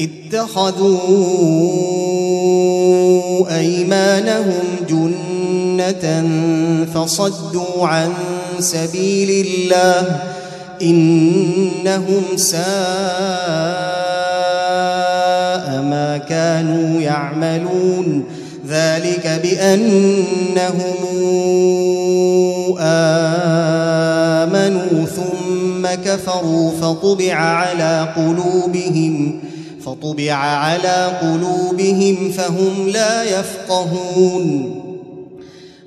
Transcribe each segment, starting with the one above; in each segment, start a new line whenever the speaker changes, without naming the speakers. اتخذوا ايمانهم جنه فصدوا عن سبيل الله انهم ساء ما كانوا يعملون ذلك بانهم امنوا ثم كفروا فطبع على قلوبهم فطبع على قلوبهم فهم لا يفقهون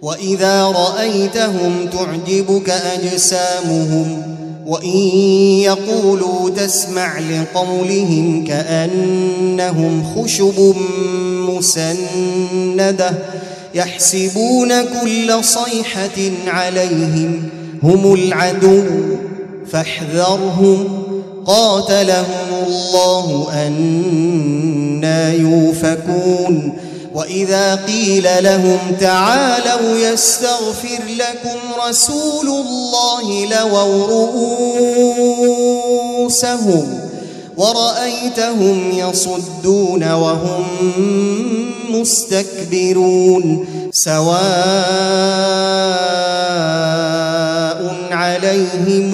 واذا رايتهم تعجبك اجسامهم وان يقولوا تسمع لقولهم كانهم خشب مسنده يحسبون كل صيحه عليهم هم العدو فاحذرهم قاتلهم الله أنا يوفكون وإذا قيل لهم تعالوا يستغفر لكم رسول الله لووا رؤوسهم ورأيتهم يصدون وهم مستكبرون سواء عليهم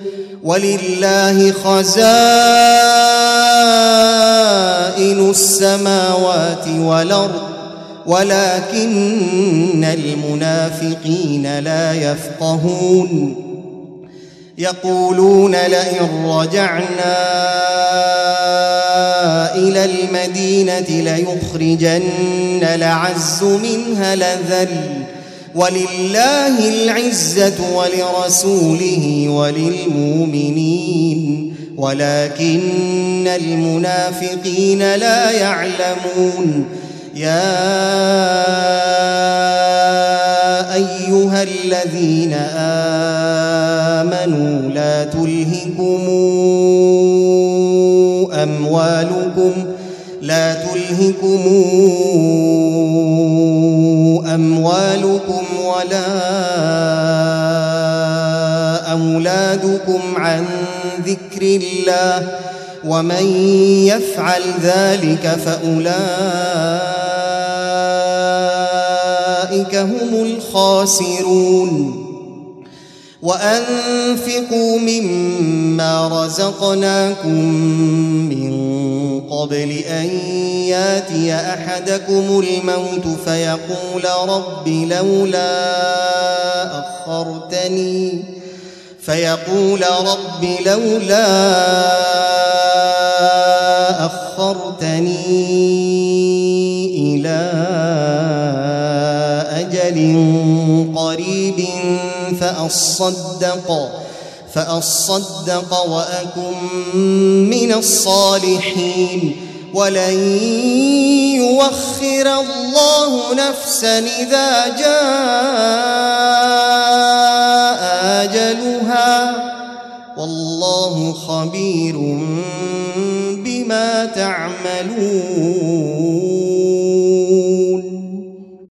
ولله خزائن السماوات والارض ولكن المنافقين لا يفقهون يقولون لئن رجعنا الى المدينه ليخرجن لعز منها لذل ولله العزة ولرسوله وللمؤمنين ولكن المنافقين لا يعلمون يا أيها الذين آمنوا لا تلهكم أموالكم لا تلهكم أموالكم ولا أولادكم عن ذكر الله ومن يفعل ذلك فأولئك هم الخاسرون وأنفقوا مما رزقناكم من قبل أن ياتي أحدكم الموت فيقول رب لولا أخرتني فيقول رب لولا أخرتني إلى أجل فأصدق فأصدق وأكن من الصالحين ولن يوخر الله نفسا إذا جاء أجلها والله خبير بما تعملون